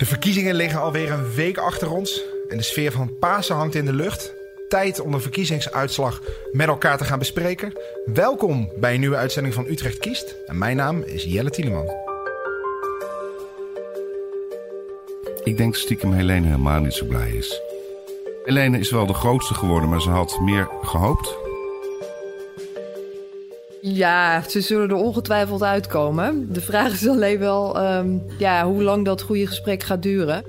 De verkiezingen liggen alweer een week achter ons en de sfeer van Pasen hangt in de lucht. Tijd om de verkiezingsuitslag met elkaar te gaan bespreken. Welkom bij een nieuwe uitzending van Utrecht Kiest. En mijn naam is Jelle Tieleman. Ik denk stiekem Helene helemaal niet zo blij is. Helene is wel de grootste geworden, maar ze had meer gehoopt. Ja, ze zullen er ongetwijfeld uitkomen. De vraag is alleen wel ehm, ja, hoe lang dat goede gesprek gaat duren.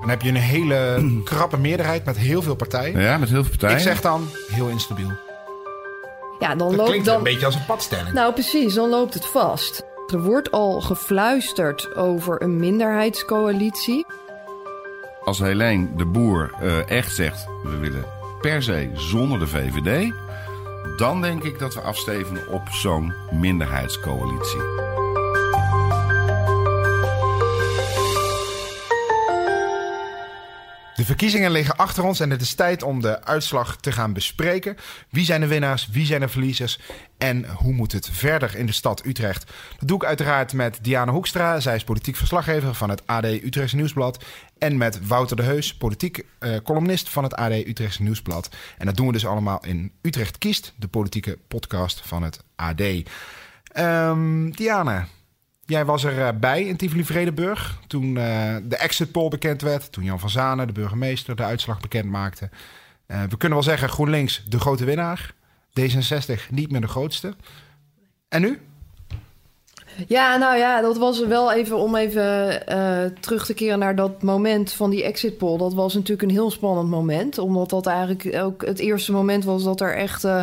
Dan heb je een hele krappe meerderheid met heel veel partijen. Ja, met heel veel partijen. Ik zeg dan heel instabiel. Ja, dan Dat loopt klinkt dan... een beetje als een padstelling. Nou, precies, dan loopt het vast. Er wordt al gefluisterd over een minderheidscoalitie. Als Helene de Boer eh, echt zegt, we willen per se zonder de VVD... dan denk ik dat we afstevenen op zo'n minderheidscoalitie. De verkiezingen liggen achter ons en het is tijd om de uitslag te gaan bespreken. Wie zijn de winnaars, wie zijn de verliezers en hoe moet het verder in de stad Utrecht? Dat doe ik uiteraard met Diana Hoekstra. Zij is politiek verslaggever van het AD Utrechtse Nieuwsblad. En met Wouter de Heus, politiek eh, columnist van het AD Utrechtse Nieuwsblad. En dat doen we dus allemaal in Utrecht Kiest, de politieke podcast van het AD. Ehm, Diana, Jij was erbij bij in Tivoli-Vredenburg toen eh, de exit poll bekend werd. Toen Jan van Zanen, de burgemeester, de uitslag bekend maakte. Eh, we kunnen wel zeggen GroenLinks de grote winnaar. D66 niet meer de grootste. En nu? Ja, nou ja, dat was wel even om even eh, terug te keren naar dat moment van die exit poll. Dat was natuurlijk een heel spannend moment. Omdat dat eigenlijk ook het eerste moment was dat er echt eh,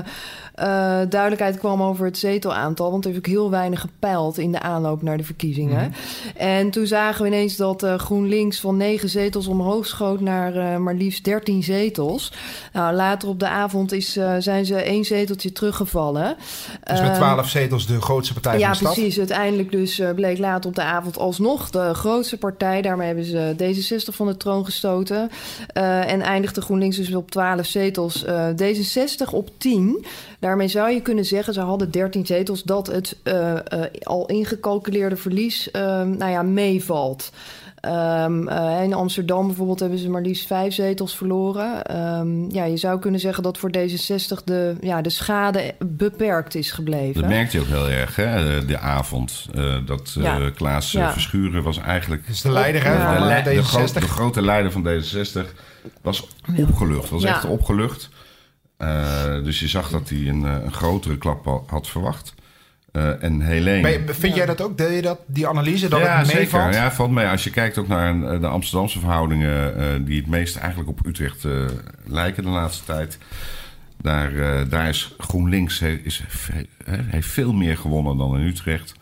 eh, duidelijkheid kwam over het zetelaantal. Want er heeft ook heel weinig gepeild in de aanloop naar de verkiezingen. En toen zagen we ineens dat eh, GroenLinks van negen zetels omhoog schoot naar eh, maar liefst 13 zetels. Nou, later op de avond is, zijn ze één zeteltje teruggevallen. Dus met Ehm, 12 zetels de grootste partij ja, van de stad. precies. Uiteindelijk dus bleek later op de avond alsnog de grootste partij. Daarmee hebben ze D66 van de troon gestoten. En eindigde GroenLinks dus op 12 zetels. Eh, D66 op 10. Daarmee zou je kunnen zeggen, ze hadden 13 zetels... dat het eh, eh, al ingecalculeerde verlies eh, nou ja, meevalt. Ehm, eh, in Amsterdam bijvoorbeeld hebben ze maar liefst vijf zetels verloren. Ehm, ja, je zou kunnen zeggen dat voor D66 de, ja, de schade beperkt is gebleven. Dat merkte je ook heel erg, hè, de avond. eh, dat eh, Ja. Klaas Ja. Verschuren was eigenlijk... De leider hè, Ja. van de, de, gro- D66. de grote leider van D66 was opgelucht. Was Ja. echt opgelucht. Eh, dus je zag dat hij een, eh, een grotere klap had verwacht. Eh, en Helene... Vind jij dat ook? Deel je dat, die analyse, dat ja, het zeker. meevalt? Ja, valt mee. Als je kijkt ook naar een- de Amsterdamse verhoudingen... eh, die het meest eigenlijk op Utrecht eh, lijken de laatste tijd... Daar, eh, daar is GroenLinks he- is, he- heeft veel meer gewonnen dan in Utrecht.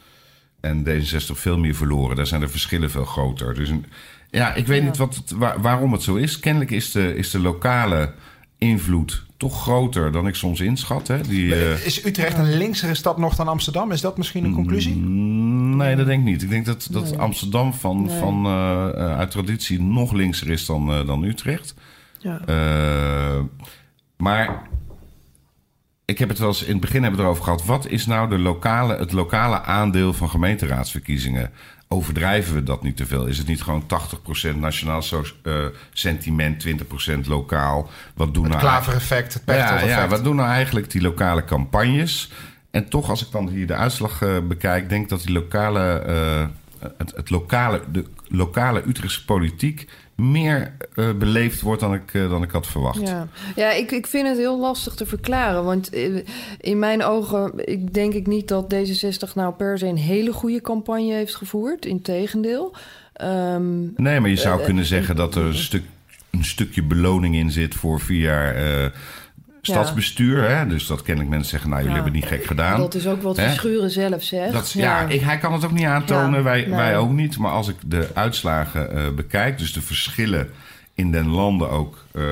En D66 veel meer verloren. Daar zijn de verschillen veel groter. Dus een, ja, ik weet niet wat het, waar- waarom het zo is. Kennelijk is de, is de lokale invloed toch groter dan ik soms inschat. Hè? Die, eh, Is Utrecht een linksere stad nog dan Amsterdam? Is dat misschien een conclusie? Mm, Nee, dat denk ik niet. Ik denk dat, dat Nee. Amsterdam van, Nee. van, eh, eh, uit traditie nog linkser is dan, eh, dan Utrecht. Ja. Eh, maar ik heb het wel eens in het begin hebben we het erover gehad. Wat is nou de lokale, het lokale aandeel van gemeenteraadsverkiezingen? Overdrijven we dat niet te veel? Is het niet gewoon 80% nationaal eh, sentiment, 20% lokaal? Wat doen Het nou klavereffect, het ja, ja, wat doen nou eigenlijk die lokale campagnes? En toch, als ik dan hier de uitslag eh, bekijk, denk ik dat die lokale, eh, het, het lokale, de lokale Utrechtse politiek meer eh, beleefd wordt dan ik, eh, dan ik had verwacht. Ja, ja ik, ik vind het heel lastig te verklaren. Want eh, in mijn ogen ik denk ik niet dat D66 nou per se een hele goede campagne heeft gevoerd. Integendeel. Ehm Nee, maar je zou kunnen zeggen dat er een, stuk, een stukje beloning in zit voor vier jaar stadsbestuur. Hè? Dus dat kennelijk mensen zeggen, nou, jullie Ja. hebben het niet gek gedaan. dat is ook wat Hè? Verschuren zelf zegt. Dat, ja, ik, hij kan het ook niet aantonen, Ja, wij, nee. wij ook niet. Maar als ik de uitslagen eh, bekijk, dus de verschillen in den landen ook eh,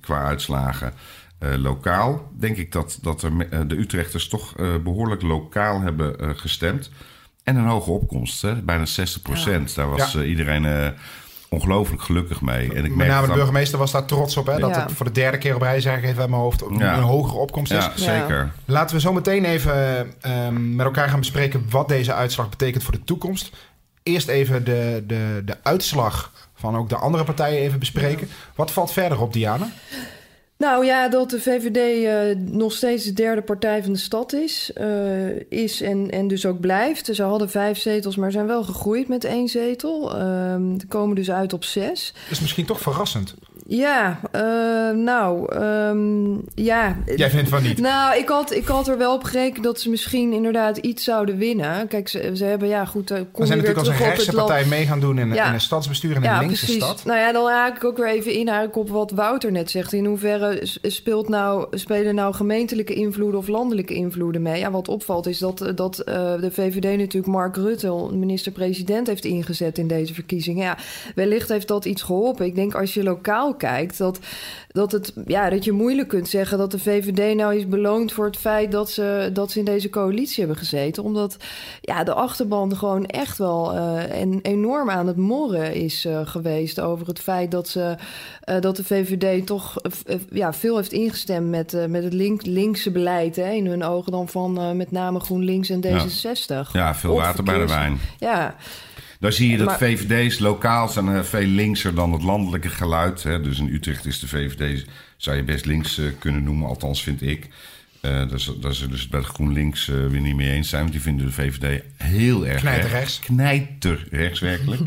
qua uitslagen eh, lokaal, denk ik dat, dat er, de Utrechters toch eh, behoorlijk lokaal hebben eh, gestemd. En een hoge opkomst, hè? bijna 60 procent. Daar was Ja. iedereen eh, ongelooflijk gelukkig mee. En ik Met name de burgemeester was daar trots op. Hè? Dat Ja. het voor de derde keer op rij, zeg ik even uit mijn hoofd, Ja. een hogere opkomst is. Ja, zeker. Laten we zo meteen even ehm, met elkaar gaan bespreken wat deze uitslag betekent voor de toekomst. eerst even de, de, de uitslag van ook de andere partijen even bespreken. Wat valt verder op, Diana? Nou ja, dat de VVD uh, nog steeds de derde partij van de stad is. Uh, is en, en dus ook blijft. Ze hadden vijf zetels, maar zijn wel gegroeid met één zetel. Uh, komen dus uit op zes. Dat is misschien toch verrassend. Ja, uh, nou, um, ja. Jij vindt van niet? Nou, ik had, ik had er wel op gerekend dat ze misschien inderdaad iets zouden winnen. Kijk, ze, ze hebben, ja, goed. Uh, we zijn natuurlijk als een rechtse partij mee gaan doen in, ja. in een stadsbestuur in ja, een linkse precies. stad. Nou ja, dan haak ik ook weer even in op wat Wouter net zegt. In hoeverre speelt nou, spelen nou gemeentelijke invloeden of landelijke invloeden mee? Ja, wat opvalt is dat, dat uh, de VVD natuurlijk Mark Rutte, minister-president, heeft ingezet in deze verkiezingen. Ja, wellicht heeft dat iets geholpen. Ik denk als je lokaal kijkt, dat, dat, het, ja, dat je moeilijk kunt zeggen dat de VVD nou is beloond voor het feit dat ze, dat ze in deze coalitie hebben gezeten. Omdat ja, de achterban gewoon echt wel uh, en enorm aan het morren is uh, geweest over het feit dat, ze, uh, dat de VVD toch ja, veel heeft ingestemd met, met het link, linkse beleid. Hè, in hun ogen dan van met name GroenLinks en D66. Ja, ja veel water bij de wijn. Ja. Daar zie je dat maar, VVD's lokaal zijn uh, veel linkser dan het landelijke geluid. Hè. Dus in Utrecht is de VVD, zou je best links uh, kunnen noemen, althans vind ik. Uh, daar, daar zullen ze bij de GroenLinks uh, weer niet mee eens zijn. Want die vinden de VVD heel erg Knijterrechts. Knijterrechts, werkelijk.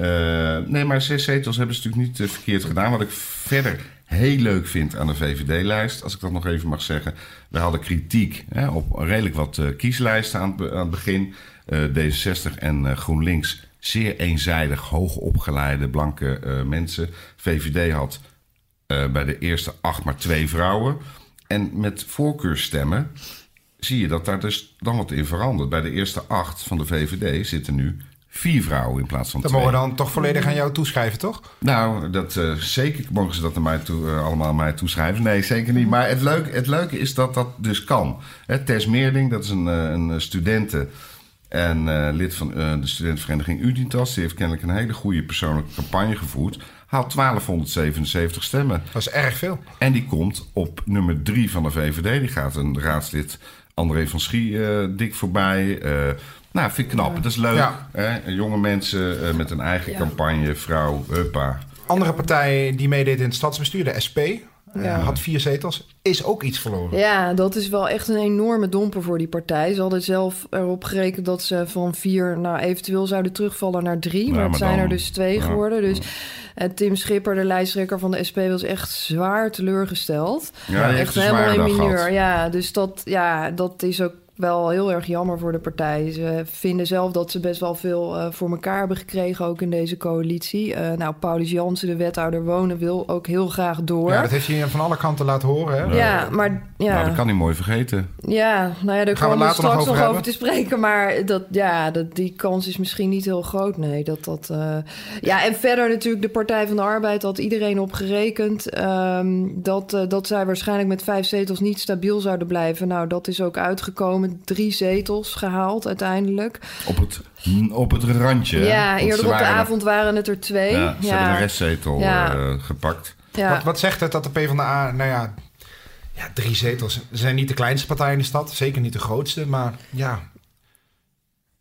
uh, nee, maar zes zetels hebben ze natuurlijk niet verkeerd gedaan. Wat ik verder heel leuk vind aan de VVD-lijst, als ik dat nog even mag zeggen. We hadden kritiek hè, op redelijk wat kieslijsten aan het, aan het begin. D66 en GroenLinks zeer eenzijdig, hoogopgeleide, blanke uh, mensen. VVD had uh, bij de eerste acht maar twee vrouwen. En met voorkeurstemmen zie je dat daar dus dan wat in verandert. Bij de eerste acht van de VVD zitten nu vier vrouwen in plaats van dat twee. Dat mogen we dan toch volledig aan jou toeschrijven, toch? Nou, dat, uh, zeker mogen ze dat aan mij toe, uh, allemaal aan mij toeschrijven. Nee, zeker niet. Maar het leuke, het leuke is dat dat dus kan. Hè, Tess Meerling, dat is een, een studente... En uh, lid van uh, de studentenvereniging Unitas. Die heeft kennelijk een hele goede persoonlijke campagne gevoerd. Haalt 1277 stemmen. Dat is erg veel. En die komt op nummer 3 van de VVD. Die gaat een raadslid André van Schie uh, dik voorbij. nou, vind ik knap. Ja. Dat is leuk. Ja. Hè? Jonge mensen met een eigen ja. campagne. Vrouw, huppa. Andere partij die meedeed in het stadsbestuur, de SP... Ja. had vier zetels, is ook iets verloren. Ja, dat is wel echt een enorme domper voor die partij. Ze hadden zelf erop gerekend dat ze van vier nou, eventueel zouden terugvallen naar drie. Maar, ja, maar het zijn dan, er dus twee ja, geworden. Dus en Tim Schipper, de lijsttrekker van de SP, was echt zwaar teleurgesteld. Ja, echt helemaal in mineur. Ja, dus dat, ja, dat is ook wel heel erg jammer voor de partij. Ze vinden zelf dat ze best wel veel uh, voor elkaar hebben gekregen, ook in deze coalitie. Uh, nou, Paulus Jansen, de wethouder wonen, wil ook heel graag door. Ja, dat heeft hij van alle kanten laten horen. Hè? Ja, maar... Ja. Nou, dat kan hij mooi vergeten. Ja, nou ja, daar gaan we later straks nog over, nog over te spreken. Maar dat, ja, dat, die kans is misschien niet heel groot, nee. Dat, dat, uh... Ja, en verder natuurlijk de Partij van de Arbeid had iedereen op gerekend... Um, dat, dat zij waarschijnlijk met vijf zetels niet stabiel zouden blijven. Nou, dat is ook uitgekomen drie zetels gehaald uiteindelijk. Op het, op het randje. Ja, eerder op de avond waren het er twee. Ja, ze ja. hebben een restzetel ja. uh, gepakt. Ja. Wat, wat zegt het dat de PvdA, nou ja, ja, drie zetels. Ze zijn niet de kleinste partij in de stad, zeker niet de grootste, maar ja.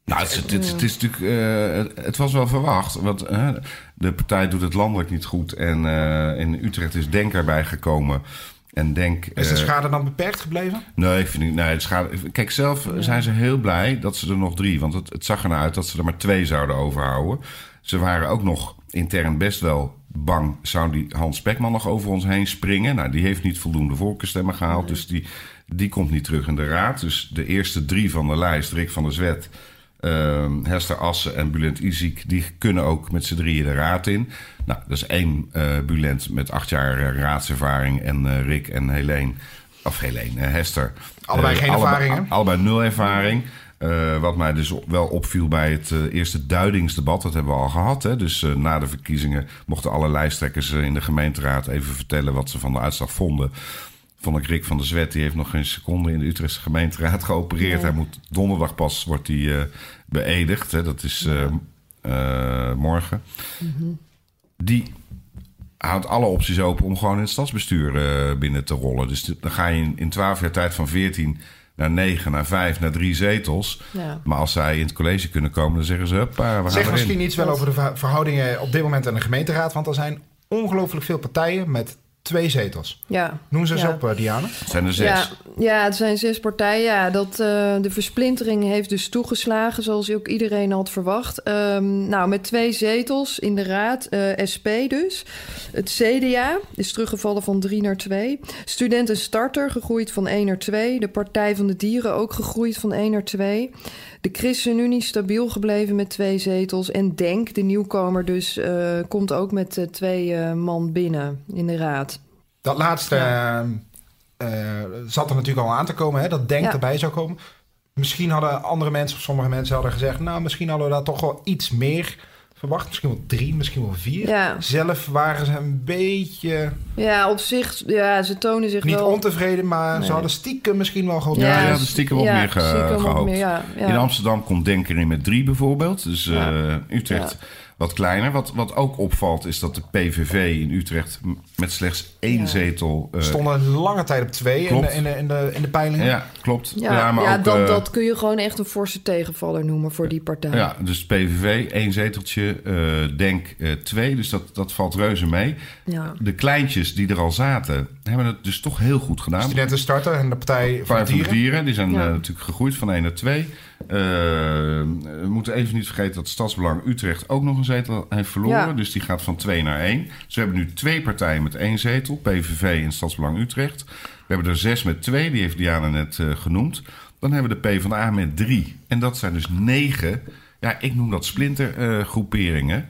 Nou, het, het, het, het is natuurlijk, uh, het, het, was wel verwacht. Want uh, de partij doet het landelijk niet goed. En uh, in Utrecht is Denk erbij gekomen. En denk, is de schade dan beperkt gebleven? Nee, ik vind niet. Nee, de schade, kijk, zelf ja. zijn ze heel blij dat ze er nog drie. Want het, het zag ernaar uit dat ze er maar twee zouden overhouden. Ze waren ook nog intern best wel bang. Zou die Hans Spekman nog over ons heen springen? Nou, die heeft niet voldoende voorkeurstemmen gehaald. Nee. Dus die, die komt niet terug in de raad. Dus de eerste drie van de lijst, Rick van der Zwet. Uh, Hester Assen en Bulent Iziek, die kunnen ook met z'n drieën de raad in. Nou, dat is één uh, Bulent met acht jaar uh, raadservaring en uh, Rick en Helene, of Helene, Hester. Allebei geen ervaring? Allebei nul ervaring. wat mij dus wel opviel bij het eerste duidingsdebat, dat hebben we al gehad. Hè? Dus na de verkiezingen mochten alle lijsttrekkers in de gemeenteraad even vertellen wat ze van de uitslag vonden vond ik Rick van der Zwet, die heeft nog geen seconde in de Utrechtse gemeenteraad geopereerd. Hij moet donderdag pas wordt hij uh, beëdigd. Hè? Dat is uh, uh, morgen. Mm -hmm. Die houdt alle opties open om gewoon in het stadsbestuur binnen te rollen. Dus dan ga je in twaalf jaar tijd van 14 naar negen, naar vijf, naar drie zetels. Ja. Maar als zij in het college kunnen komen, dan zeggen ze... Huppa, we gaan Zeg misschien iets wel over de ver- verhoudingen op dit moment in de gemeenteraad. Want er zijn ongelooflijk veel partijen met twee zetels. ja. Noem ze eens Ja. op, eh, Diana. Het zijn er zes. Ja, ja, het zijn zes partijen. Ja, dat, eh, de versplintering heeft dus toegeslagen, zoals ook iedereen had verwacht. Ehm, nou, met twee zetels in de raad, eh, SP dus. Het CDA is teruggevallen van drie naar twee. Studenten Starter gegroeid van 1 naar 2. De Partij van de Dieren ook gegroeid van 1 naar 2. De ChristenUnie stabiel gebleven met twee zetels. En Denk, de nieuwkomer, dus eh, komt ook met eh, twee eh, man binnen in de raad. Dat laatste zat er natuurlijk al aan te komen, hè, dat Denk Ja. erbij zou komen. Misschien hadden andere mensen, of sommige mensen hadden gezegd... nou, misschien hadden we daar toch wel iets meer verwacht. Misschien wel drie, misschien wel vier. Ja. Zelf waren ze een beetje, Ja, op zich, ja, ze tonen zich niet wel... ontevreden... maar Nee. ze hadden stiekem misschien wel gehoopt. Ja, dat is stiekem wat ja, meer ge- stiekem wat gehoopt. meer, ja, ja. In Amsterdam komt Denker in met drie bijvoorbeeld. Dus Ja. eh, Utrecht wat kleiner. Wat, wat ook opvalt is dat de PVV in Utrecht met slechts één Ja. zetel... eh, stonden lange tijd op twee in Klopt. de, in, de, in, de, in de peilingen. Ja, klopt. Ja, Ja, maar ja ook, dat, eh, dat kun je gewoon echt een forse tegenvaller noemen voor die partij. Ja, dus PVV één zeteltje, eh, Denk eh, twee. Dus dat, dat valt reuze mee. Ja. De kleintjes die er al zaten, hebben het dus toch heel goed gedaan. Studenten starten en de Partij van Partij de van de Dieren. Dieren, die zijn Ja. eh, natuurlijk gegroeid van 1 naar 2. we moeten even niet vergeten dat Stadsbelang Utrecht ook nog een zetel heeft verloren. Ja. Dus Dus die gaat van 2 naar 1. Dus we hebben nu twee partijen met één zetel. PVV en Stadsbelang Utrecht. We hebben er zes met twee, die heeft Diana net eh, genoemd. Dan hebben we de PvdA met drie. En dat zijn dus negen. Ja, ik noem dat splintergroeperingen.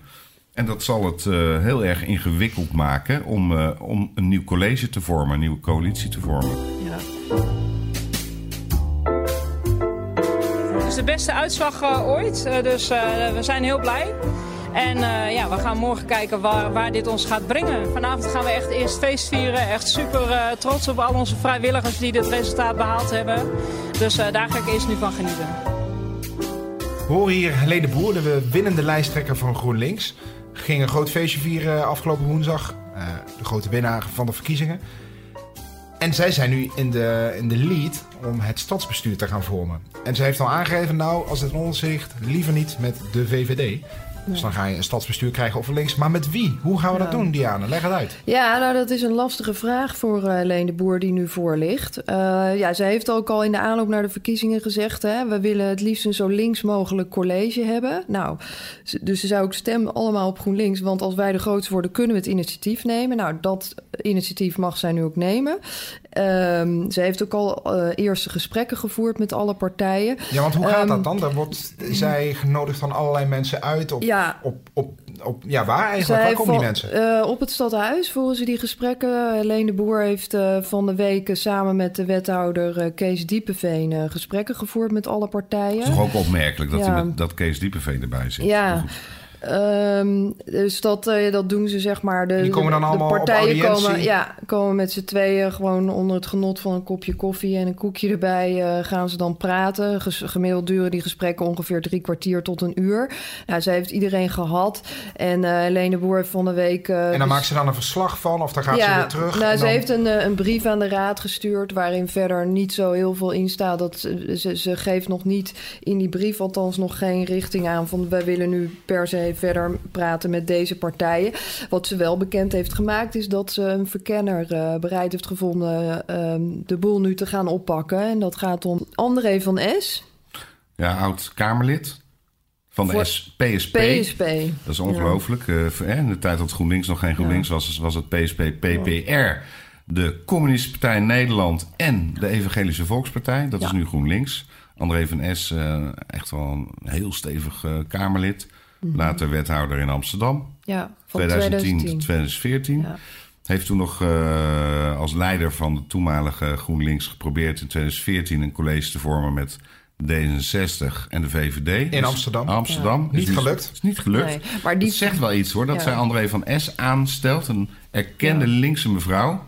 En dat zal het eh, heel erg ingewikkeld maken om, eh, om een nieuw college te vormen, een nieuwe coalitie te vormen. Ja. Het is de beste uitslag eh, ooit, eh, dus eh, we zijn heel blij. En eh, ja, we gaan morgen kijken waar, waar dit ons gaat brengen. Vanavond gaan we echt eerst feest vieren. Echt super eh, trots op al onze vrijwilligers die dit resultaat behaald hebben. Dus eh, daar ga ik eerst nu van genieten. We horen hier Helene Boer, de winnende lijsttrekker van GroenLinks. Ging een groot feestje vieren afgelopen woensdag. Eh, de grote winnaar van de verkiezingen. En zij zijn nu in de, in de lead om het stadsbestuur te gaan vormen. En ze heeft al aangegeven, nou, als het in ons ligt, liever niet met de VVD. Dus dan ga je een stadsbestuur krijgen over links. Maar met wie? Hoe gaan we dat doen, Diana? Leg het uit. Ja, nou dat is een lastige vraag voor uh, Leen de Boer die nu voor ligt. Uh, ja, zij heeft ook al in de aanloop naar de verkiezingen gezegd... Hè, we willen het liefst een zo links mogelijk college hebben. Nou, dus ze zou ook stemmen allemaal op GroenLinks... want als wij de grootste worden, kunnen we het initiatief nemen. Nou, dat initiatief mag zij nu ook nemen. Um, ze heeft ook al uh, eerste gesprekken gevoerd met alle partijen. Ja, want hoe gaat um, dat dan? Daar wordt zij genodigd van allerlei mensen uit op... Ja, op, op, op, ja, waar eigenlijk? Waar komen die mensen? Uh, op het stadhuis voeren ze die gesprekken. Helene de Boer heeft uh, van de week samen met de wethouder uh, Kees Diepeveen gesprekken gevoerd met alle partijen. Het is toch ook opmerkelijk dat, ja. met, dat Kees Diepeveen erbij zit. Ja. Um, dus dat, uh, dat doen ze zeg maar. De, die komen dan allemaal de partijen komen, ja, komen met z'n tweeën gewoon onder het genot van een kopje koffie en een koekje erbij. Uh, gaan ze dan praten. Ges, gemiddeld duren die gesprekken ongeveer drie kwartier tot een uur. Nou, zij heeft iedereen gehad. En uh, Helene Boer heeft van de week. en dan dus, maakt ze dan een verslag van of dan gaat ja, ze weer terug? Nou, dan... ze heeft een, een brief aan de raad gestuurd waarin verder niet zo heel veel in staat. Dat ze, ze, ze geeft nog niet in die brief, althans nog geen richting aan van wij willen nu per se verder praten met deze partijen. Wat ze wel bekend heeft gemaakt is dat ze een verkenner uh, bereid heeft gevonden uh, de boel nu te gaan oppakken. En dat gaat om André van S. Ja, oud-Kamerlid. Van de Voor PSP. PSP. Dat is ongelooflijk. Ja. Uh, in de tijd dat GroenLinks nog geen GroenLinks ja. was, was het PSP PPR. De Communistische Partij Nederland en de Evangelische Volkspartij. Dat ja. is nu GroenLinks. André van S, echt wel een heel stevig Kamerlid. Mm-hmm. Later wethouder in Amsterdam. Ja, van 2010 tot 2014. Ja. Heeft toen nog uh, als leider van de toenmalige GroenLinks geprobeerd in 2014 een college te vormen met D66 en de VVD. In Amsterdam. Amsterdam. Ja. Niet is gelukt. Het is niet gelukt. Nee, maar die... Dat zegt wel iets hoor, dat ja. zij André van S aanstelt. Een erkende ja. linkse mevrouw.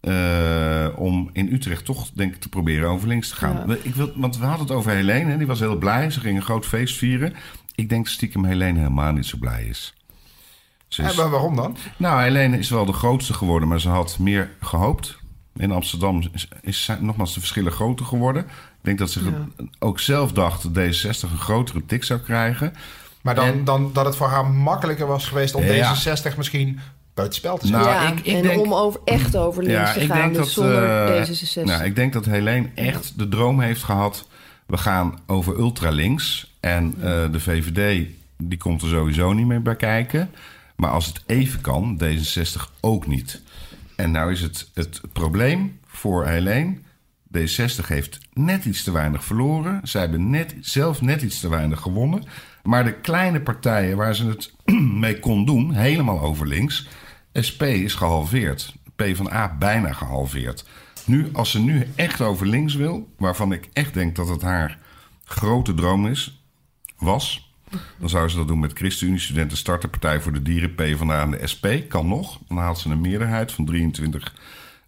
Uh, om in Utrecht toch, denk ik, te proberen over links te gaan. Ja. Ik wil, want we hadden het over Helene, hè, die was heel blij. Ze ging een groot feest vieren. Ik denk stiekem Helene helemaal niet zo blij is. Ze waarom dan? Nou, Helene is wel de grootste geworden, maar ze had meer gehoopt. In Amsterdam is, is, zijn nogmaals de verschillen groter geworden. Ik denk dat ze Ja. ook zelf dacht dat D66 een grotere tik zou krijgen. Maar dan, En- dan dat het voor haar makkelijker was geweest om Ja. D66 misschien buitenspel te zetten. Nou, ja, ik- ik en denk- om over, echt over links te gaan, dus zonder eh, D66. nou, ik denk dat Helene echt de droom heeft gehad. We gaan over ultralinks. En eh, de VVD die komt er sowieso niet meer bij kijken. Maar als het even kan, D66 ook niet. En nou is het het probleem voor Helene. D60 heeft net iets te weinig verloren. Zij hebben net, zelf net iets te weinig gewonnen. Maar de kleine partijen waar ze het mee kon doen, helemaal over links. SP is gehalveerd. PvdA bijna gehalveerd. Nu, als ze nu echt over links wil, waarvan ik echt denk dat het haar grote droom is, was, dan zou ze dat doen met ChristenUnie, Studenten Starterpartij voor de Dieren, PvdA en de SP. Kan nog. Dan haalt ze een meerderheid van 23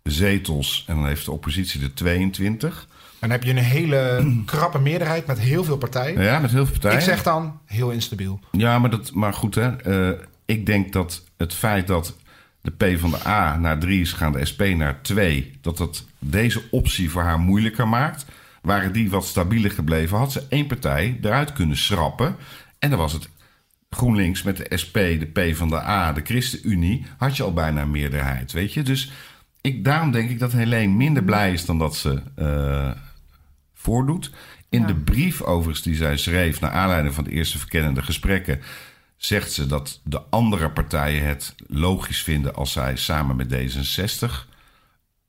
zetels en dan heeft de oppositie er 22. En dan heb je een hele krappe meerderheid met heel veel partijen. Ja, met heel veel partijen. Ik zeg dan heel instabiel. Ja, maar, dat, maar goed, hè. Eh, ik denk dat het feit dat de P van de A naar 3 is gegaan, de SP naar 2... dat dat deze optie voor haar moeilijker maakt. Waren die wat stabieler gebleven, had ze één partij eruit kunnen schrappen. En dan was het GroenLinks met de SP, de P van de A, de ChristenUnie... had je al bijna een meerderheid, weet je. Dus ik, daarom denk ik dat Helene minder blij is dan dat ze eh, voordoet. In de brief overigens die zij schreef... naar aanleiding van de eerste verkennende gesprekken... zegt ze dat de andere partijen het logisch vinden... als zij samen met D66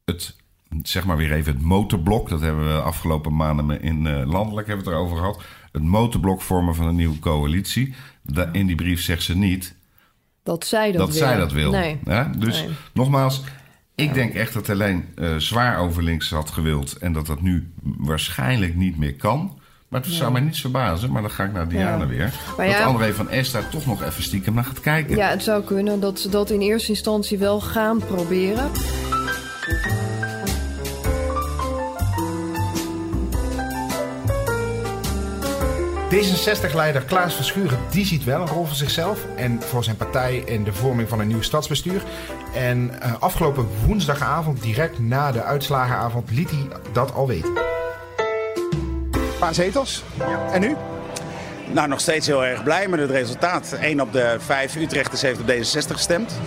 het, zeg maar weer even het motorblok... dat hebben we afgelopen maanden in eh, landelijk hebben we het erover gehad... het motorblok vormen van een nieuwe coalitie. Da- in die brief zegt ze niet dat zij dat, dat, wil. zij dat wil. Nee. Ja? Dus Nee. nogmaals, ik denk echt dat Helene eh, zwaar over links had gewild... en dat dat nu waarschijnlijk niet meer kan... Maar het zou mij niets verbazen, maar dan ga ik naar Diana Ja. weer. Maar dat André van S daar toch nog even stiekem naar gaat kijken. Ja, het zou kunnen dat ze dat in eerste instantie wel gaan proberen. D66-leider Klaas Verschuren die ziet wel een rol voor zichzelf en voor zijn partij in de vorming van een nieuw stadsbestuur. En eh, afgelopen woensdagavond, direct na de uitslagenavond, liet hij dat al weten. Een paar zetels. En nu? Nou, nog steeds heel erg blij met het resultaat. 1 op de 5 Utrechters heeft op D66 gestemd.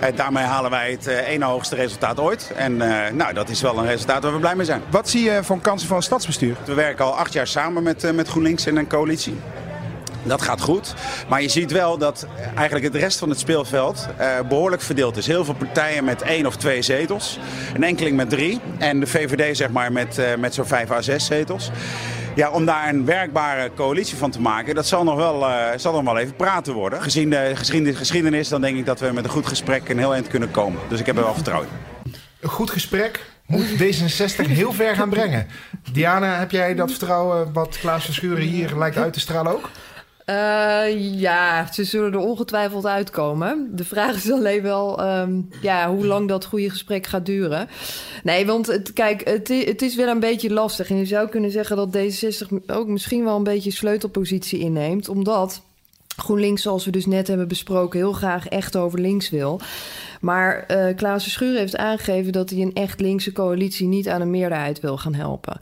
Eh, daarmee halen wij het eh, ene hoogste resultaat ooit. En eh, nou, dat is wel een resultaat waar we blij mee zijn. Wat zie je voor kansen van een stadsbestuur? We werken al acht jaar samen met, met GroenLinks in een coalitie. Dat gaat goed. Maar je ziet wel dat eigenlijk het rest van het speelveld eh, behoorlijk verdeeld is. Heel veel partijen met één of twee zetels. Een enkeling met drie. En de VVD zeg maar met, met zo'n vijf à zes zetels. Ja, om daar een werkbare coalitie van te maken, dat zal nog wel, eh, zal nog wel even praten worden. Gezien de geschiedenis, dan denk ik dat we met een goed gesprek een heel eind kunnen komen. Dus ik heb er wel vertrouwen in. Een goed gesprek moet D66 heel ver gaan brengen. Diana, heb jij dat vertrouwen wat Klaas Verschuren hier lijkt uit te stralen ook? Eh, ja, ze zullen er ongetwijfeld uitkomen. De vraag is alleen wel ehm, ja, hoe lang dat goede gesprek gaat duren. Nee, want het, kijk, het is wel een beetje lastig. En je zou kunnen zeggen dat D66 ook misschien wel een beetje sleutelpositie inneemt. Omdat GroenLinks, zoals we dus net hebben besproken, heel graag echt over links wil. Maar eh Klaas Verschuren heeft aangegeven dat hij een echt linkse coalitie niet aan een meerderheid wil gaan helpen.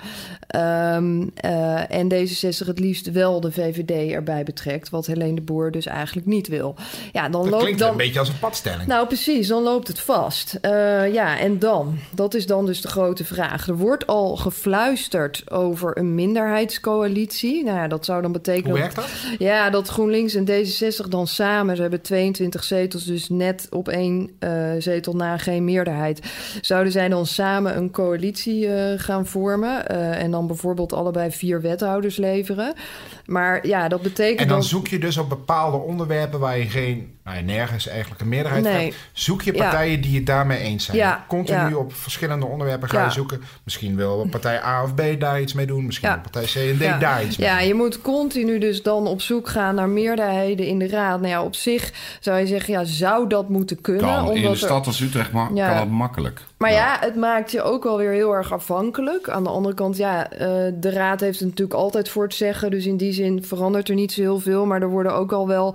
Ehm, eh, en D66 het liefst wel de VVD erbij betrekt, wat Helene de Boer dus eigenlijk niet wil. Ja, dan Dat loopt klinkt dan. een beetje als een padstelling. Nou, precies, dan loopt het vast. Eh, ja, en dan? Dat is dan dus de grote vraag. Er wordt al gefluisterd over een minderheidscoalitie. Nou ja, dat zou dan betekenen... Hoe werkt dat? Ja, dat GroenLinks en D66 dan samen, ze hebben 22 zetels, dus net op één zetel na geen meerderheid. Zouden zij dan samen een coalitie eh, gaan vormen eh, en dan bijvoorbeeld allebei vier wethouders leveren. Maar ja, dat betekent En dan dat- zoek je dus op bepaalde onderwerpen waar je geen, nou ja, nergens eigenlijk een meerderheid Nee. hebt. Zoek je Ja. partijen die het daarmee eens zijn. Ja, Continu op verschillende onderwerpen ga je zoeken. Misschien wil partij A of B daar iets mee doen. Misschien wil partij C en D daar iets mee Ja, je moet continu dus dan op zoek gaan naar meerderheden in de raad. Nou ja, op zich zou je zeggen, ja, zou dat moeten kunnen? kan. In de stad als Utrecht ma- kan dat makkelijk. Maar ja, het maakt je ook wel weer heel erg afhankelijk. Aan de andere kant, ja, eh, de raad heeft het natuurlijk altijd voor het zeggen. Dus in die zin verandert er niet zo heel veel. Maar er worden ook al wel,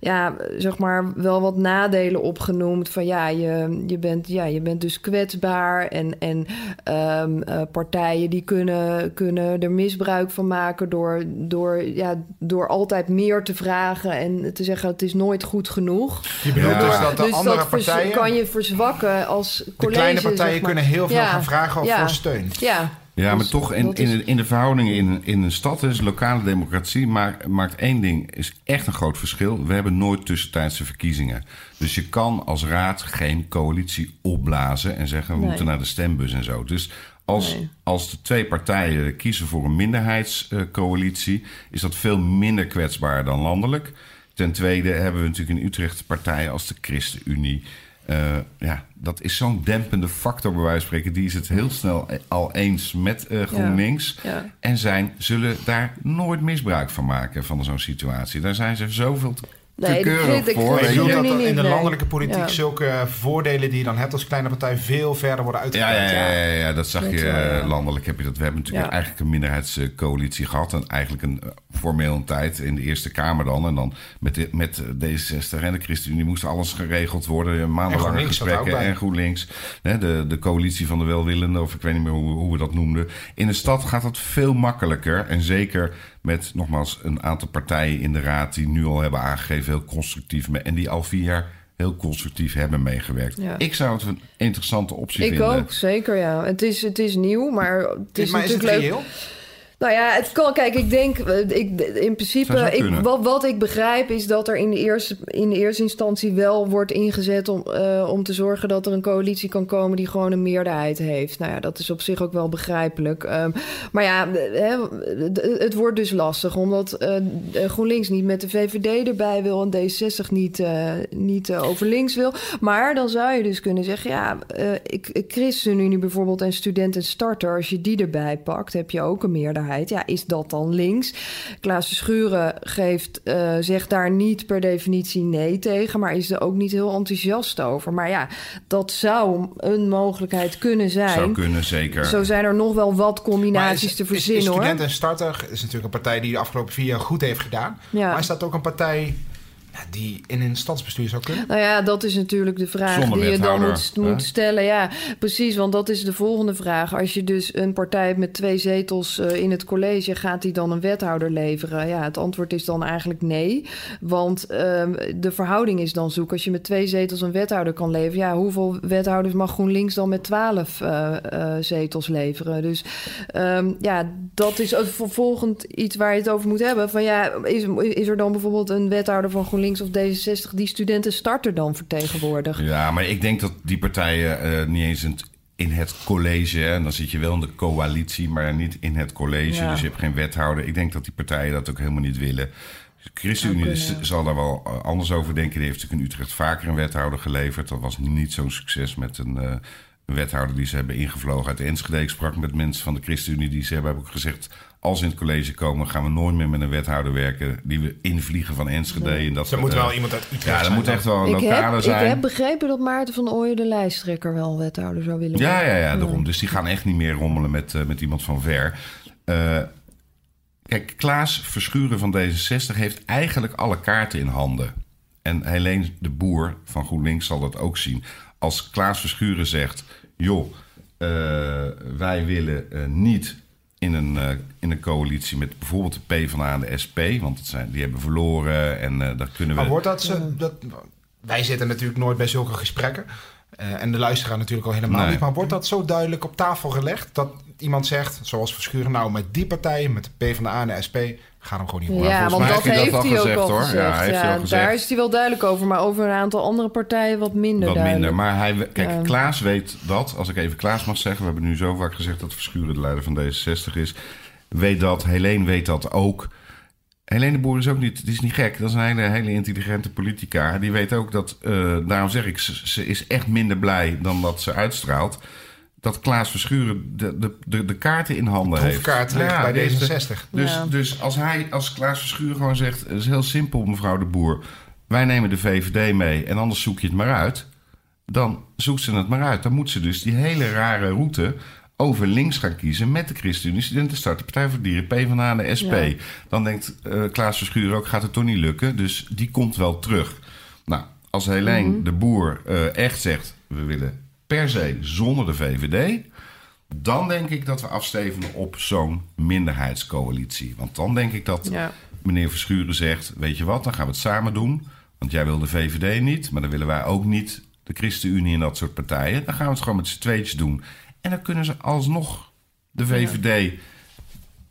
ja, zeg maar, wel wat nadelen opgenoemd. Van ja, je, je, bent, ja, je bent dus kwetsbaar. En, en ehm, eh, partijen die kunnen, kunnen er misbruik van maken door, door, ja, door altijd meer te vragen en te zeggen het is nooit goed genoeg. Je bedoelt Ja. dus dat de dus andere dat partijen... kan je verzwakken als de college. Kleine partijen zeg maar. kunnen heel veel Ja. gaan vragen Ja. voor steun. Ja, Ja, maar Dus toch in, is- in, de- in de verhoudingen in, in een stad, dus lokale democratie, maakt, maakt één ding is echt een groot verschil. We hebben nooit tussentijdse verkiezingen. Dus je kan als raad geen coalitie opblazen en zeggen we Nee. moeten naar de stembus en zo. Dus als, Nee. als de twee partijen kiezen voor een minderheidscoalitie, is dat veel minder kwetsbaar dan landelijk. Ten tweede hebben we natuurlijk in Utrecht partijen als de ChristenUnie. Eh, ja, dat is zo'n dempende factor bij wijze van spreken. Die is het heel snel al eens met eh, GroenLinks. Ja. En zijn, zullen daar nooit misbruik van maken van zo'n situatie. Daar zijn ze zoveel te, Nee, keurig voor. Bedoelt je. dat niet, in de landelijke politiek Ja. zulke voordelen die je dan hebt als kleine partij veel verder worden uitgebreid. ja, ja, ja, ja, dat zag je eh, landelijk. Heb je dat. We hebben natuurlijk Ja. eigenlijk een minderheidscoalitie gehad. En eigenlijk een eh, formeel een tijd in de Eerste Kamer dan. En dan met, de, met D66 en de ChristenUnie moest alles geregeld worden. En Maandenlange gesprekken. En GroenLinks. Hè, de, de coalitie van de welwillenden. Of ik weet niet meer hoe, hoe we dat noemden. In de stad gaat dat veel makkelijker. En zeker met nogmaals een aantal partijen in de raad. Die nu al hebben aangegeven heel constructief. En die al vier jaar heel constructief hebben meegewerkt. Ja. Ik zou het een interessante optie ik vinden. ook, zeker ja. Het is, het is nieuw, maar het is maar is het natuurlijk leuk. Nou ja, het kan. Kijk, ik denk, eh, ik, in principe, ik, wat, wat ik begrijp is dat er in de eerste, in de eerste instantie wel wordt ingezet om, eh, om te zorgen dat er een coalitie kan komen die gewoon een meerderheid heeft. Nou ja, dat is op zich ook wel begrijpelijk. Ehm, maar ja, eh, het wordt dus lastig omdat GroenLinks niet met de VVD erbij wil en D66 niet, eh, niet over links wil. Maar dan zou je dus kunnen zeggen, ja, ik, ChristenUnie bijvoorbeeld en Studenten Starter, als je die erbij pakt, heb je ook een meerderheid. Ja, is dat dan links? Klaas Schuren geeft, eh, zegt daar niet per definitie nee tegen, maar is er ook niet heel enthousiast over. Maar ja, dat zou een mogelijkheid kunnen zijn. Zou kunnen, zeker. Zo zijn er nog wel wat combinaties is- te is- verzinnen is hoor. Student en Starter is natuurlijk een partij die de afgelopen vier jaar goed heeft gedaan. Ja. Maar is dat ook een partij ja, die in een stadsbestuur zou kunnen? Nou ja, dat is natuurlijk de vraag Zonder die je dan wethouder, moet, stellen. Ja, precies, want dat is de volgende vraag. Als je dus een partij hebt met twee zetels eh, in het college, gaat die dan een wethouder leveren? Ja, het antwoord is dan eigenlijk nee. Want ehm, de verhouding is dan zoek. Als je met twee zetels een wethouder kan leveren, ja, hoeveel wethouders mag GroenLinks dan met twaalf eh, eh, zetels leveren? Dus ehm, ja, dat is ook vervolgend iets waar je het over moet hebben. Van ja, is, is er dan bijvoorbeeld een wethouder van GroenLinks of D66 die studenten starter dan vertegenwoordigt? Ja, maar ik denk dat die partijen eh, niet eens in het, in het college... Hè, en dan zit je wel in de coalitie, maar niet in het college. Ja. Dus je hebt geen wethouder. Ik denk dat die partijen dat ook helemaal niet willen. De ChristenUnie zal daar wel eh, anders over denken. Die heeft natuurlijk in Utrecht vaker een wethouder geleverd. Dat was niet zo'n succes met een, eh, een wethouder die ze hebben ingevlogen uit Enschede. Ik sprak met mensen van de ChristenUnie die ze hebben ook gezegd... als ze in het college komen, gaan we nooit meer met een wethouder werken... die we invliegen van Enschede. En dat, Er moet eh, wel iemand uit Utrecht Ja, er zijn moet dan. echt wel een lokale heb, zijn. ik heb begrepen dat Maarten van Ooyen de lijsttrekker wel een wethouder zou willen Ja, worden. ja, ja, daarom. Dus die gaan echt niet meer rommelen met, eh, met iemand van ver. Eh, kijk, Klaas Verschuren van D66 heeft eigenlijk alle kaarten in handen. En Helene de Boer van GroenLinks zal dat ook zien. Als Klaas Verschuren zegt... joh, eh, wij willen eh, niet in een, eh, in een coalitie met bijvoorbeeld de PvdA en de SP... want zijn, die hebben verloren en eh daar kunnen we... Maar wordt dat, ze, dat... Wij zitten natuurlijk nooit bij zulke gesprekken. en de luisteraar natuurlijk al helemaal Nee. niet. Maar wordt dat zo duidelijk op tafel gelegd... dat iemand zegt, zoals Verschuren... nou, met die partij, met de PvdA en de SP... gaan we gewoon niet Ja, volgens want dat heeft hij dat heeft al hij ook gezegd, al hoor. gezegd. Ja, hij heeft hij al gezegd. Daar is hij wel duidelijk over, maar over een aantal andere partijen wat minder Wat duidelijk. minder. Maar hij, kijk, Ja. Klaas weet dat. Als ik even Klaas mag zeggen. We hebben nu zo vaak gezegd dat Verschuren de leider van D66 is. Weet dat. Helene weet dat ook. Helene de Boer is ook niet, die is niet gek. Dat is een hele, hele intelligente politica. Die weet ook dat, eh, daarom zeg ik, ze, ze is echt minder blij dan dat ze uitstraalt. Dat Klaas Verschuren de, de, de, de kaarten in handen heeft. ligt Ja, bij die heeft de- D66. dus, Ja. dus als hij, als Klaas Verschuren gewoon zegt... het is heel simpel, mevrouw de Boer. Wij nemen de VVD mee en anders zoek je het maar uit. dan zoekt ze het maar uit. Dan moet ze dus die hele rare route over links gaan kiezen met de ChristenUnie, Studentenstart, de Partij voor Dieren, PvdA en de SP. Ja. Dan denkt eh, Klaas Verschuur ook, gaat het toch niet lukken? Dus die komt wel terug. Nou, als Helene Mhm. de Boer eh, echt zegt, we willen per se zonder de VVD... dan denk ik dat we afstevenen op zo'n minderheidscoalitie. Want dan denk ik dat Ja. meneer Verschuren zegt... weet je wat, dan gaan we het samen doen. Want jij wil de VVD niet, maar dan willen wij ook niet... de ChristenUnie en dat soort partijen. Dan gaan we het gewoon met z'n tweetjes doen. En dan kunnen ze alsnog de VVD...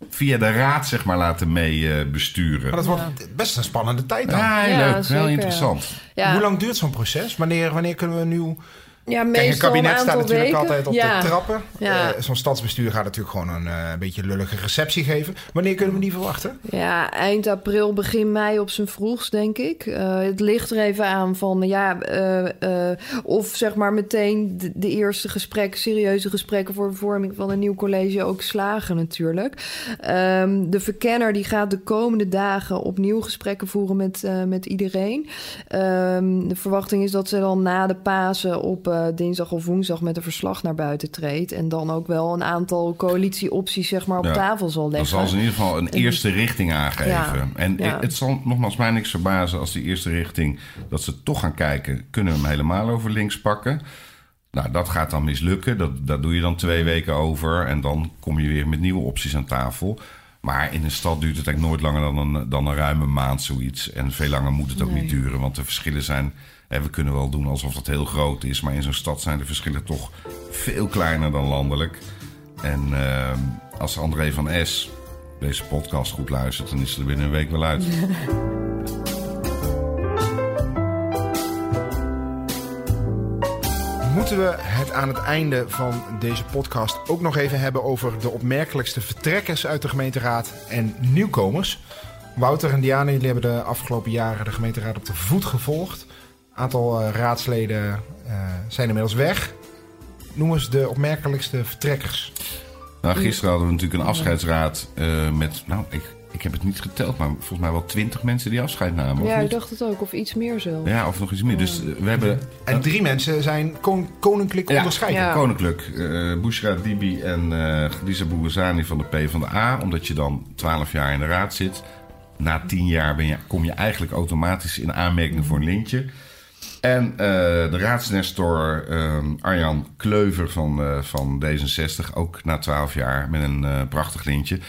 via de raad zeg maar laten mee eh, besturen. Maar dat wordt best een spannende tijd dan. Ja, heel Ja, leuk. ja. interessant. Ja. Hoe lang duurt zo'n proces? Wanneer, wanneer kunnen we nu... Ja, Kijk, een meestal kabinet een staat natuurlijk weken. altijd op ja. de trappen. Ja. Eh, zo'n stadsbestuur gaat natuurlijk gewoon een eh, beetje lullige receptie geven. Wanneer kunnen we die verwachten? Ja, eind april, begin mei op zijn vroegst, denk ik. Eh, het ligt er even aan van, ja, of zeg maar meteen de, de eerste gesprekken, serieuze gesprekken voor de vorming van een nieuw college ook slagen natuurlijk. Ehm, de verkenner die gaat de komende dagen opnieuw gesprekken voeren met, met iedereen. Ehm, de verwachting is dat ze dan na de Pasen op eh, dinsdag of woensdag met een verslag naar buiten treedt. En dan ook wel een aantal coalitieopties zeg maar op Ja. tafel zal Dan leggen. zal ze in ieder geval een eerste richting aangeven. Ja, En ja. het zal nogmaals mij niks verbazen als die eerste richting... dat ze toch gaan kijken, kunnen we hem helemaal over links pakken? Nou, dat gaat dan mislukken. Dat, daar doe je dan twee weken over. En dan kom je weer met nieuwe opties aan tafel. Maar in een stad duurt het eigenlijk nooit langer dan een, dan een ruime maand zoiets. En veel langer moet het ook Nee. niet duren. Want de verschillen zijn... Hè, we kunnen wel doen alsof het heel groot is. Maar in zo'n stad zijn de verschillen toch veel kleiner dan landelijk. En eh, als André van S deze podcast goed luistert... dan is er binnen een week wel uit. We het aan het einde van deze podcast ook nog even hebben over de opmerkelijkste vertrekkers uit de gemeenteraad en nieuwkomers? Wouter en Diana, jullie hebben de afgelopen jaren de gemeenteraad op de voet gevolgd. Een aantal eh, raadsleden eh, zijn inmiddels weg. Noem eens de opmerkelijkste vertrekkers. Nou, gisteren hadden we natuurlijk een afscheidsraad eh, met... Nou, ik, ik heb het niet geteld, maar volgens mij wel twintig mensen die afscheid namen. Of Ja, ik dacht het ook. Of iets meer zo. Ja, of nog iets meer. Dus eh, we hebben... En drie mensen zijn kon- koninklijk Ja. onderscheiden. Ja. Koninklijk, eh Bushra Dibi en eh Khadija Bourazani van de PvdA. Omdat je dan 12 jaar in de raad zit. Na 10 jaar ben je, kom je eigenlijk automatisch in aanmerking voor een lintje. En eh, de raadsnestor Arjan Kleuver van, eh, van D66, ook na 12 jaar met een eh, prachtig lintje.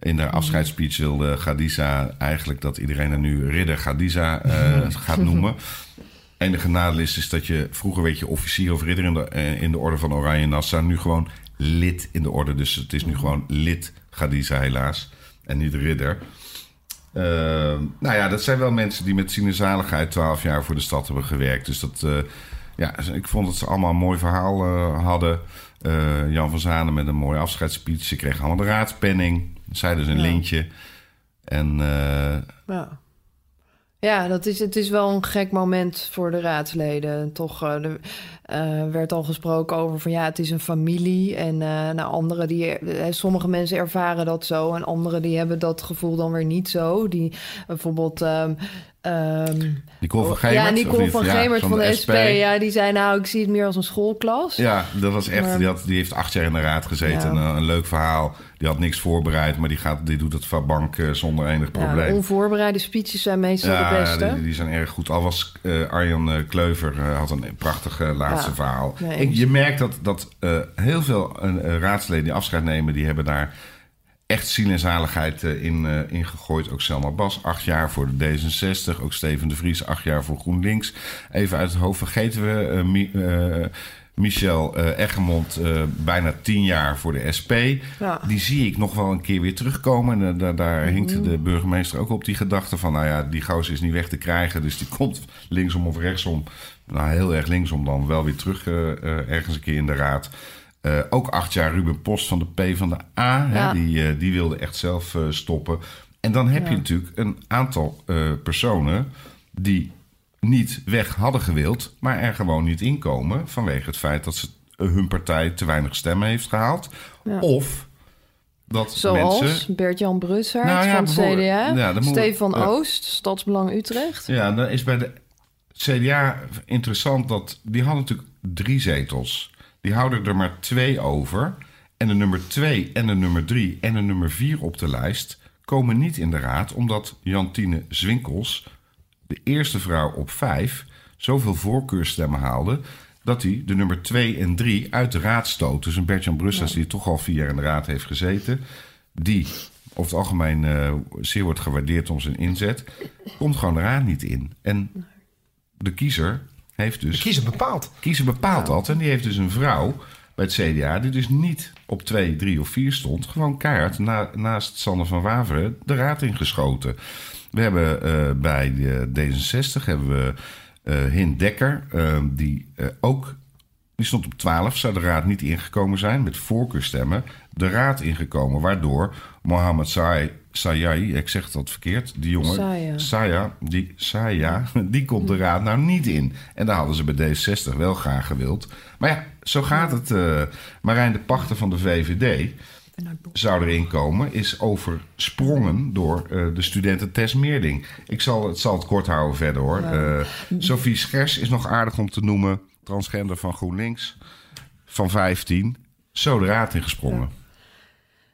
In de afscheidsspeech wilde Khadija eigenlijk dat iedereen er nu ridder Khadija eh, gaat noemen. enige nadeel is, is dat je vroeger weet je officier of ridder in de, eh, in de orde van Oranje Nassau. Nu gewoon lid in de orde. Dus het is nu gewoon lid Khadija helaas. En niet ridder. Eh, nou ja, dat zijn wel mensen die met zaligheid 12 jaar voor de stad hebben gewerkt. Dus dat, eh, ja, ik vond dat ze allemaal een mooi verhaal hadden. Jan van Zanen met een mooie afscheidsspeech. Ze kregen allemaal de raadspenning. Zij dus een Ja. lintje. En eh, Ja. Ja, dat is, het is wel een gek moment voor de raadsleden. Toch eh, er eh, werd al gesproken over van ja, het is een familie. En eh nou, anderen die, sommige mensen ervaren dat zo. En anderen die hebben dat gevoel dan weer niet zo. Die bijvoorbeeld. ehm, ehm, Nicole van Gemert. ja, Nicole Ja, Gemert van, de SP. Ja, die zei nou, ik zie het meer als een schoolklas. Ja, dat was echt. Maar- Die, had, die heeft acht jaar in de raad gezeten. Ja. Een, een leuk verhaal. Die had niks voorbereid, maar die, gaat, die doet het van bank eh, zonder enig Ja, probleem. onvoorbereide speeches zijn meestal de beste. die, die zijn erg goed. Al was eh, Arjan eh, Kleuver had een prachtig laatste verhaal. nee, je merkt dat, dat heel veel raadsleden die afscheid nemen, die hebben daar echt ziel en zaligheid eh, in, eh, in gegooid. Ook Selma Bas, acht jaar voor de D66. Ook Steven de Vries, acht jaar voor GroenLinks. Even uit het hoofd vergeten we eh, Mi- Michel eh, Eggermond, bijna tien jaar voor de SP. Ja. Die zie ik nog wel een keer weer terugkomen. En daar, daar hinkte de burgemeester ook op die gedachte van... nou ja, die gozer is niet weg te krijgen... dus die komt linksom of rechtsom... nou, heel erg linksom dan wel weer terug ergens een keer in de raad... Eh, ook acht jaar Ruben Post van de P van de A. Hè, die, eh, die wilde echt zelf eh, stoppen. En dan heb je natuurlijk een aantal personen die niet weg hadden gewild, maar er gewoon niet inkomen vanwege het feit dat ze, hun partij te weinig stemmen heeft gehaald. Ja. Of dat Zoals mensen. Bert-Jan Brussaert Nou van het CDA. ja, Stefan. Oost, Stadsbelang Utrecht. Ja, dan is bij de CDA interessant dat die hadden natuurlijk drie zetels. Die houden er maar twee over. En de nummer twee en de nummer drie en de nummer vier op de lijst komen niet in de raad, omdat Jantine Zwinkels, de eerste vrouw op vijf, zoveel voorkeurstemmen haalde dat hij de nummer 2 en 3 uit de raad stoot. Dus een Bert-Jan Brussels, die toch al vier jaar in de raad heeft gezeten... die over het algemeen uh, zeer wordt gewaardeerd om zijn inzet... komt gewoon de raad niet in. En de kiezer heeft dus... De kiezer bepaalt. kiezer bepaalt. En die heeft dus een vrouw bij het CDA... die dus niet op 2, 3 of 4 stond... gewoon na, naast Sander van Waveren de raad ingeschoten. We hebben uh, bij de D66 hebben we uh, Hint Dekker, uh, die ook. Die stond op 12, zou de raad niet ingekomen zijn met voorkeurstemmen. De raad ingekomen, waardoor Mohammed Say, Sayai, ik zeg dat verkeerd, die jongen, Saya. Saya, die, Saya, die komt de raad nou niet in. En daar hadden ze bij D60 wel graag gewild. Maar ja, zo gaat het. Marijn de Pachter van de VVD zou erin komen, is oversprongen door uh, de studenten Tess Meerding. Ik zal het, zal het kort houden verder hoor. Uh, Sophie Schers is nog aardig om te noemen. Transgender van GroenLinks. Van 15. Zo de raad ingesprongen.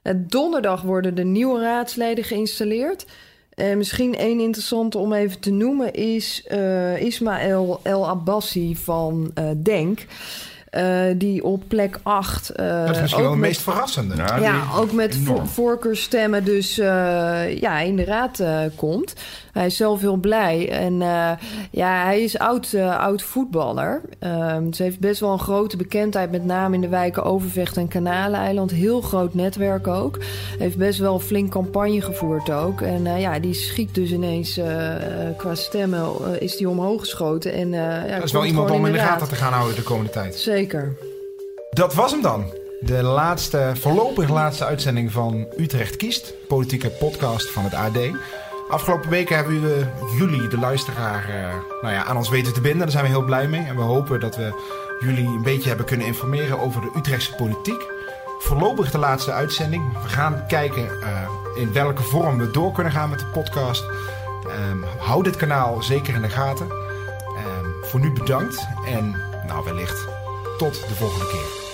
Ja. Donderdag worden de nieuwe raadsleden geïnstalleerd. En misschien één interessante om even te noemen is uh, Ismaël El Abbassi van Denk. Uh, die op plek 8. Uh, dat is misschien wel het meest verrassende. Ja, ja ook met vo voorkeurstemmen dus uh, ja, in de raad komt. Hij is zelf heel blij. En ja, hij is oud, oud voetballer. Ehm, ze heeft best wel een grote bekendheid, met name in de wijken Overvecht en Kanaleiland. Heel groot netwerk ook. Heeft best wel een flink campagne gevoerd ook. En ja, die schiet dus ineens qua stemmen, is die omhoog geschoten. En, ja, dat is wel iemand om in de gaten te gaan houden de komende tijd. Zeker. Dat was hem dan. De laatste, voorlopig laatste uitzending van Utrecht Kiest. Politieke podcast van het AD. Afgelopen weken hebben we jullie, de luisteraar, uh, nou ja, aan ons weten te binden. Daar zijn we heel blij mee. En we hopen dat we jullie een beetje hebben kunnen informeren over de Utrechtse politiek. Voorlopig de laatste uitzending. We gaan kijken uh, in welke vorm we door kunnen gaan met de podcast. Um, hou dit kanaal zeker in de gaten. Um, voor nu bedankt en nou wellicht tot de volgende keer.